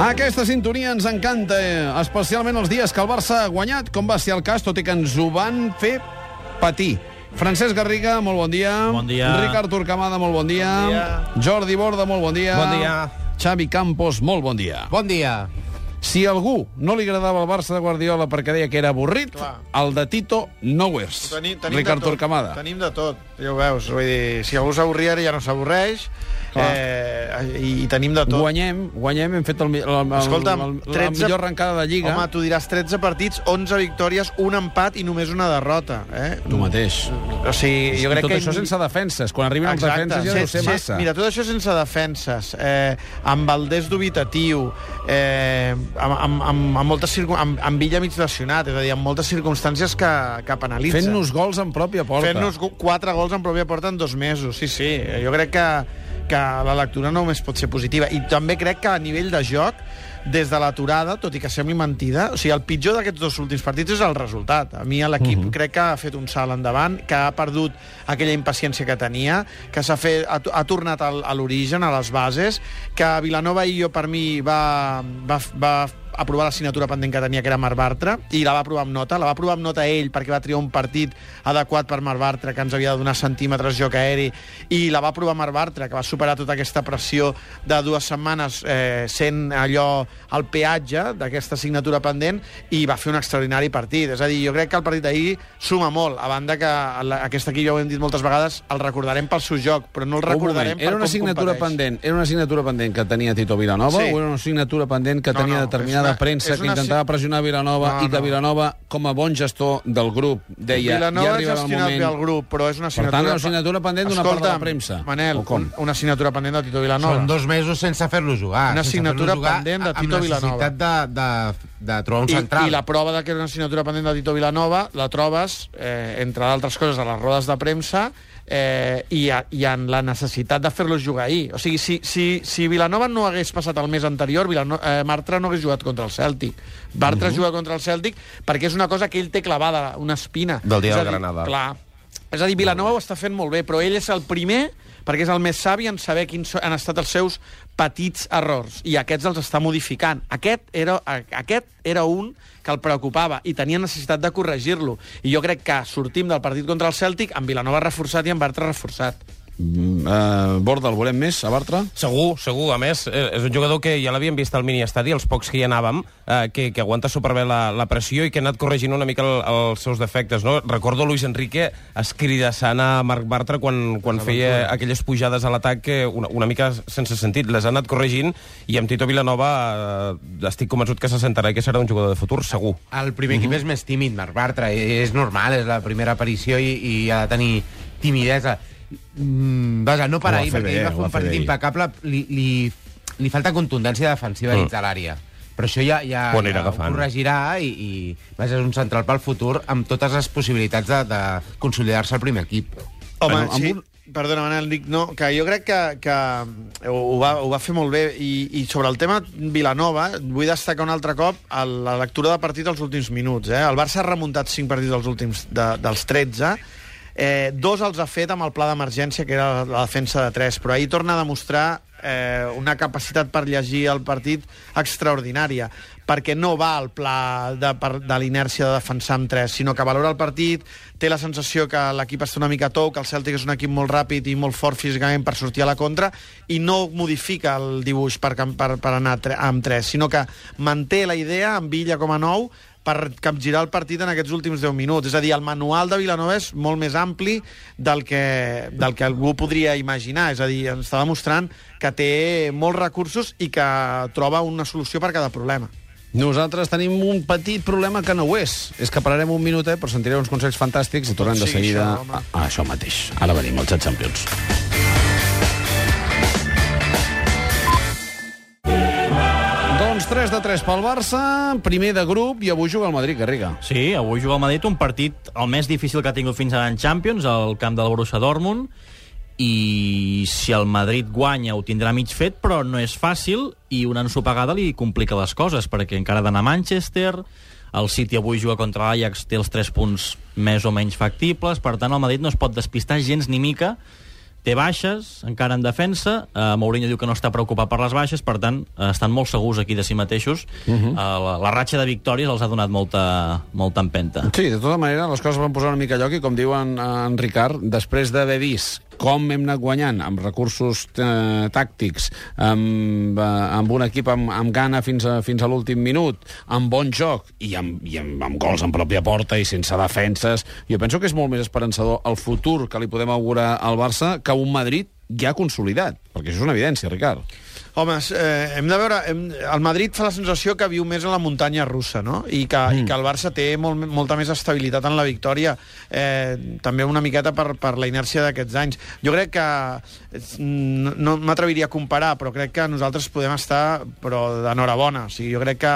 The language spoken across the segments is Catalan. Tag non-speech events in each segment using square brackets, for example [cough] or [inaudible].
Aquesta sintonia ens encanta, eh, especialment els dies que el Barça ha guanyat, com va ser el cas, tot i que ens ho van fer patir. Francesc Garriga, molt bon dia. Bon dia. Ricard Turcamada, molt bon dia. Bon dia. Jordi Borda, molt bon dia. Bon dia. Xavi Campos, molt bon dia. Bon dia. Si algú no li agradava el Barça de Guardiola perquè deia que era avorrit, Clar. el de Tito no ho és. Tenim, tenim Ricard tot. Tenim de tot, ja ho veus. Vull dir, si algú s'avorria ara ja no s'avorreix. Eh, i, I tenim de tot. Guanyem, guanyem, hem fet el, el, el, Escolta'm, el, la 13 millor arrencada de Lliga. Home, tu diràs 13 partits, 11 victòries, un empat i només una derrota. Eh? Tu mateix. O sigui, jo I crec tot que... això sense defenses. Quan arriben els defenses ja deu ser se- massa. Mira, tot això sense defenses, eh, amb Valdés dubitatiu, eh, amb, amb, amb, amb, moltes circum... amb, amb Villa mig lesionat, és a dir, amb moltes circumstàncies que, que penalitzen. Fent-nos gols en pròpia porta. Fent-nos quatre gols en pròpia porta en dos mesos, sí, sí. Jo crec que, que la lectura només pot ser positiva. I també crec que a nivell de joc, des de l'aturada, tot i que sembli mentida, o sigui, el pitjor d'aquests dos últims partits és el resultat. A mi l'equip uh -huh. crec que ha fet un salt endavant, que ha perdut aquella impaciència que tenia, que s'ha fet ha, ha tornat al, a l'origen, a les bases, que Vilanova i jo, per mi, va, va, va aprovar la signatura pendent que tenia, que era Marc Bartra, i la va aprovar amb nota. La va aprovar amb nota ell perquè va triar un partit adequat per Marc Bartra, que ens havia de donar centímetres joc aeri, i la va aprovar Marc Bartra, que va superar tota aquesta pressió de dues setmanes eh, sent allò el peatge d'aquesta signatura pendent, i va fer un extraordinari partit. És a dir, jo crec que el partit d'ahir suma molt, a banda que la, aquest equip, ja ho hem dit moltes vegades, el recordarem pel seu joc, però no el Un recordarem moment, per era una com assignatura competeix. pendent, era una assignatura pendent que tenia Tito Vilanova Sí. o era una assignatura pendent que No, tenia no, determinada una- premsa és que intentava pressionar Vilanova No, i que no. Vilanova, com a bon gestor del grup, deia Vilanova ja ha arribarà el gestionat bé el moment... grup, però és una Per assignatura... tant, una assignatura pendent d'una part de la premsa. Manel, una assignatura pendent de Tito Vilanova. Són dos mesos sense fer-lo jugar. Una assignatura jugar pendent de amb Tito Vilanova. necessitat de, de, de trobar un I, central. I la prova de que era una assignatura pendent de Tito Vilanova la trobes, eh, entre d'altres coses, a les rodes de premsa eh, i, a, i en la necessitat de fer-los jugar ahir. O sigui, si, si, si Vilanova no hagués passat el mes anterior, Vilano eh, Martra no hagués jugat contra el Cèltic. Bartra uh -huh. juga contra el Cèltic perquè és una cosa que ell té clavada, una espina. Del dia És del Granada. Clar. És a dir, Vilanova ho està fent molt bé, però ell és el primer perquè és el més savi en saber quins han estat els seus petits errors, i aquests els està modificant. Aquest era, aquest era un que el preocupava i tenia necessitat de corregir-lo. I jo crec que sortim del partit contra el Cèltic amb Vilanova reforçat i amb Bartra reforçat. Mm, eh, Borda, el volem més, a Bartra? Segur, segur. A més, eh, és un jugador que ja l'havíem vist al mini-estadi, els pocs que hi anàvem, eh, que, que aguanta superbé la, la pressió i que ha anat corregint una mica el, els seus defectes. No? Recordo Luis Enrique escridassant a Marc Bartra quan, quan feia aquelles pujades a l'atac que una, una mica sense sentit. Les ha anat corregint i amb Tito Vilanova eh, estic convençut que se sentarà i que serà un jugador de futur, segur. El primer equip és més tímid, Marc Bartra. i És normal, és la primera aparició i, i ha de tenir timidesa. Mm, vaja, no per ahir, perquè ahir va fer un partit impecable. Li, li, li falta contundència defensiva Mm. dins de l'àrea. Però això ja, ja, ja ho corregirà i, i vaja, és un central pel futur amb totes les possibilitats de, de consolidar-se al primer equip. Home, Bueno, sí, un- perdona, Manel, dic, no, que jo crec que, que ho, va, ho va fer molt bé i, i sobre el tema Vilanova vull destacar un altre cop la lectura de partit als últims minuts. Eh? El Barça ha remuntat 5 partits dels últims de, dels 13 Eh, dos els ha fet amb el pla d'emergència, que era la defensa de 3, però ahir torna a demostrar eh, una capacitat per llegir el partit extraordinària, perquè no va al pla de, de l'inèrcia de defensar amb 3, sinó que valora el partit, té la sensació que l'equip està una mica tou, que el Celtic és un equip molt ràpid i molt fort físicament per sortir a la contra, i no modifica el dibuix per, per, per anar tre- amb 3, sinó que manté la idea amb Villa com a nou, per capgirar el partit en aquests últims 10 minuts. És a dir, el manual de Vilanova és molt més ampli del que, del que algú podria imaginar. És a dir, ens està demostrant que té molts recursos i que troba una solució per cada problema. Nosaltres tenim un petit problema que no ho és. És que pararem un minutet, però sentirem uns consells fantàstics i tornem de sí, seguida això, home. a, a això mateix. Ara venim, el Chat Champions. Doncs 3 de 3 pel Barça, primer de grup, i avui juga el Madrid, Garriga. Sí, avui juga el Madrid un partit el més difícil que ha tingut fins ara en Champions, al camp del Borussia Dortmund, i si el Madrid guanya ho tindrà mig fet, però no és fàcil, i una ensopegada li complica les coses, perquè encara ha d'anar a Manchester, el City avui juga contra l'Ajax, té els 3 punts més o menys factibles, per tant el Madrid no es pot despistar gens ni mica té baixes, encara en defensa. Uh, Mourinho diu que no està preocupat per les baixes, per tant, uh, estan molt segurs aquí de si mateixos. Uh -huh. uh, la, la ratxa de victòries els ha donat molta, molta empenta. Sí, de tota manera, les coses van posar una mica a lloc i, com diu en, en Ricard, després d'haver vist com hem anat guanyant amb recursos eh, tàctics, amb, eh, amb un equip amb, amb gana fins a, fins a l'últim minut, amb bon joc i, amb, i amb, amb gols en pròpia porta i sense defenses, jo penso que és molt més esperançador el futur que li podem augurar al Barça que un Madrid ja consolidat, perquè això és una evidència, Ricard. Home, eh, hem de veure... Hem, el Madrid fa la sensació que viu més en la muntanya russa, no? I que, mm. i que el Barça té molt, molta més estabilitat en la victòria, eh, també una miqueta per, per la inèrcia d'aquests anys. Jo crec que... No, no m'atreviria a comparar, però crec que nosaltres podem estar però d'enhorabona. O sigui, jo crec que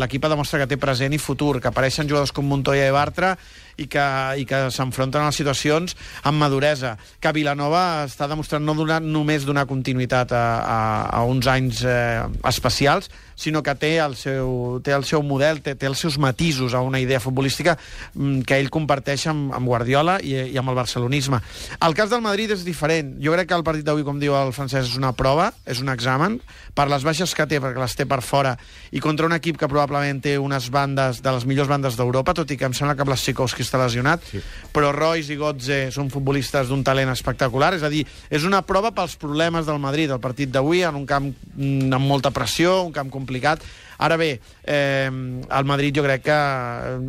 l'equip ha demostrat que té present i futur, que apareixen jugadors com Montoya i Bartra i que, i que s'enfronten a les situacions amb maduresa. Que Vilanova està demostrant no donar, només donar continuïtat a, a, a uns anys eh, especials, sinó que té el seu, té el seu model, té, té els seus matisos a una idea futbolística mm, que ell comparteix amb, amb Guardiola i, i amb el barcelonisme. El cas del Madrid és diferent. Jo crec que el partit d'avui, com diu el francès, és una prova, és un examen, per les baixes que té, perquè les té per fora, i contra un equip que probablement té unes bandes de les millors bandes d'Europa, tot i que em sembla que Blasikowski està lesionat, sí. però Royce i Gotze són futbolistes d'un talent espectacular, és a dir, és una prova pels problemes del Madrid, el partit d'avui, en un camp mm, amb molta pressió, un camp complicat. Ara bé, eh, el Madrid jo crec que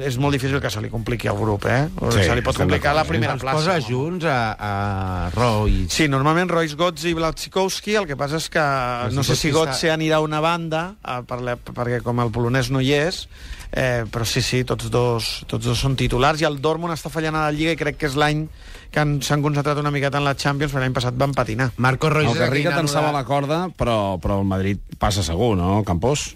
és molt difícil que se li compliqui al grup, eh? Sí, se li pot complicar la primera Els plaça. posa no? junts a, a Royce. Sí, normalment Royce Gotze i Blasikowski, el que passa és que no sé si Gotze anirà a una banda, eh, per la, perquè com el polonès no hi és, eh, però sí, sí, tots dos, tots dos són titulars, i el Dortmund està fallant a la Lliga i crec que és l'any que han- s'han concentrat una miqueta en la Champions, perquè l'any passat van patinar. Marco Royce... El Garriga tensava nano la corda, però, però el Madrid passa segur, no, Campos?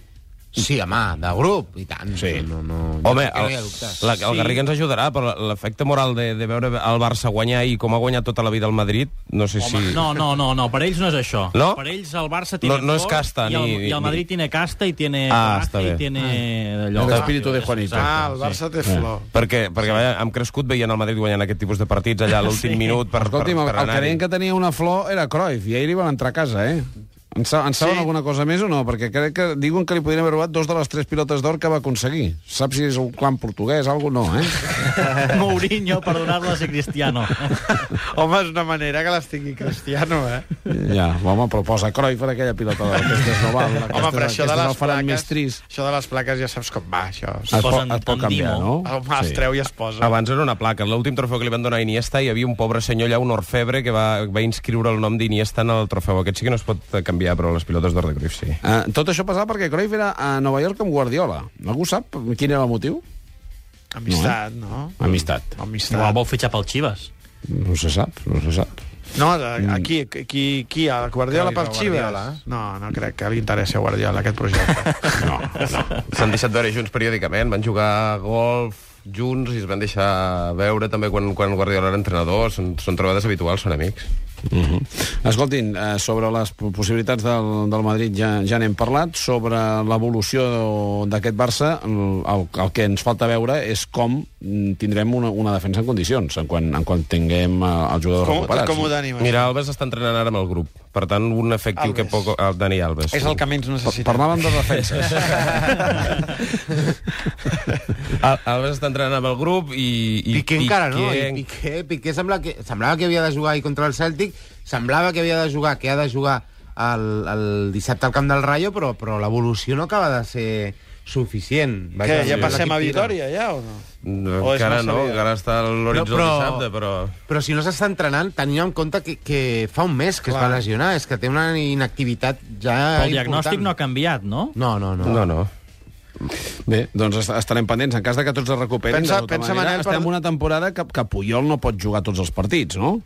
Sí, home, de grup, i tant. Sí. No, no, Home, no hi ha el, la, el Garriga ens ajudarà, però l'efecte moral de, de veure el Barça guanyar i com ha guanyat tota la vida el Madrid, no sé si... Home, no, no, no, no, per ells no és això. No? Per ells el Barça tiene No- no és casta, i el, ni- i el Madrid tiene casta i tiene Ah, està bé. i tiene El allò. espíritu de Juanito. Ah, el Barça té flor. Perquè, perquè vaja, hem crescut veient el Madrid guanyant aquest tipus de partits allà a l'últim Sí. minut per, Escolti'm, per, el, per el que deien que tenia una flor era Cruyff, i ahir li van entrar a casa, eh? En, sa en saben Sí. alguna cosa més o no? Perquè crec que diuen que li podrien haver robat dos de les tres pilotes d'or que va aconseguir. Saps si és un clan portuguès, algo no, eh? [laughs] Mourinho per donar-la a Cristiano. [laughs] Home, és una manera que les tingui Cristiano, eh? ja, home, però posa Cruyff per aquella pilota d'or. Aquesta és Noval. Home, però això de les més plaques... trist. Això de les plaques ja saps com va, això. Es, pot, posen es pot canviar, Dimo. no? Home, es treu i es posa. Abans era una placa. L'últim trofeu que li van donar a Iniesta hi havia un pobre senyor allà, un orfebre, que va, va inscriure el nom d'Iniesta en el trofeu. Aquest sí que no es pot canviar, però les pilotes d'or de Cruyff sí. Uh, tot això passava perquè Cruyff era a Nova York amb Guardiola. Algú sap quin era el motiu? Amistat, no? Amistat. No, Amistat. vol fitxar pel Chivas. No se sap, no se sap. No, aquí, aquí, qui, a Guardiola a Chivas? Guardiola. No, no crec que li interessi a Guardiola aquest projecte. [laughs] No, no. S'han deixat veure junts periòdicament, van jugar a golf junts i es van deixar veure també quan, quan Guardiola era entrenador. Són, són trobades habituals, són amics. Uh -huh. Escoltin, eh, sobre les possibilitats del, del Madrid ja, ja n'hem parlat, sobre l'evolució d'aquest Barça, el, el, el que ens falta veure és com mm, tindrem una, una defensa en condicions, en quan, en quan tinguem eh, els jugadors com, recuperats. com ho? Mira, Alves està entrenant ara amb el grup. Per tant, un efectiu Alves. que poc... El Dani Alves. És el que menys necessita. Parlàvem de defenses. [laughs] Al- Alves està entrenant amb el grup i... i Piqué encara no, Piqué- i Piqué, Piqué sembla que, semblava que havia de jugar ahir contra el Celtic, semblava que havia de jugar, que ha de jugar el, el dissabte al camp del Rayo, però, però l'evolució no acaba de ser suficient. Què, ja sí. passem a. Vitòria, ja, o no? No, O encara no, bé? encara està a l'horitzó No, però- dissabte, però... Però si no s'està entrenant, tenint en compte que, que fa un mes que Clar. es va lesionar, és que té una inactivitat ja Però el diagnòstic important. no ha canviat, no? No, no, no. No, no. Bé, doncs est- estarem pendents. En cas de que tots es recuperin, Pensa- de tota pensa, manera, Manel, estem per- en una temporada que, que Puyol no pot jugar tots els partits, no?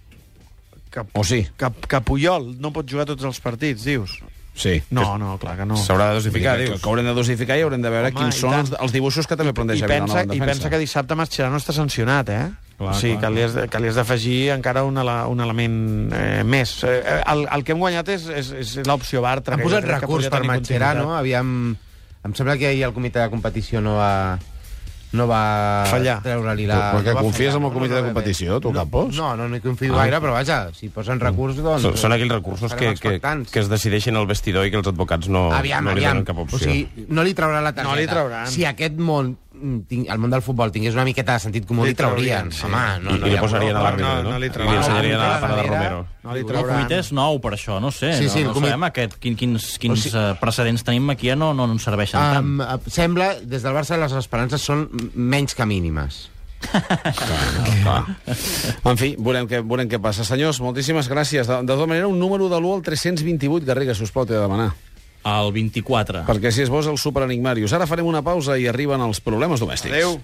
Que, O sí? que, que Puyol no pot jugar tots els partits, dius? Sí. No, no, clar que no. S'haurà de dosificar, dius. que haurem de dosificar i haurem de veure Home, quins i són els, els dibuixos que també I planteja pensa, Vilanova en I pensa que dissabte Mascherano està sancionat, eh? Clar, o sigui, clar, que li, has, de- que li has d'afegir encara un, ele- un element eh, més. Eh, el, el que hem guanyat és, és, és l'opció Bartra. Han posat recurs per Mascherano, aviam... Em sembla que ahir el comitè de competició no va, no va Fallar. treure-li la... Perquè no va confies fallar, en el comitè no de competició, tu, no, Campos? No, no, no hi confio Ah. gaire, però vaja, si posen recursos, doncs... Són, són aquells recursos que, que, que es decideixin al vestidor i que els advocats no, aviam, no li aviam. donen cap opció. O sigui, no li traurà la targeta. No li trauran. Si aquest món, el món del futbol tingués una miqueta de sentit comú, Li li traurien. traurien, sí. Home, no, I, no I li posarien a l'àrbitre, no, no? no li I li ensenyarien a la pana de Romero. No li El trauran. comitè és nou per això, no sé. Sí, sí, el no, no comitè- sabem aquest, quin, quins, quins O sigui- uh, precedents tenim aquí, no, no ens serveixen tant. Um, eh, sembla, des del Barça, les esperances són menys que mínimes. En fi, veurem què, veurem què passa. Senyors, moltíssimes gràcies. De, de tota manera, un número de l'1 al 328, Garriga, si us plau, t'he de demanar. El 24. Perquè si és bo és el superenigmarius. Ara farem una pausa i arriben els problemes domèstics. Adéu.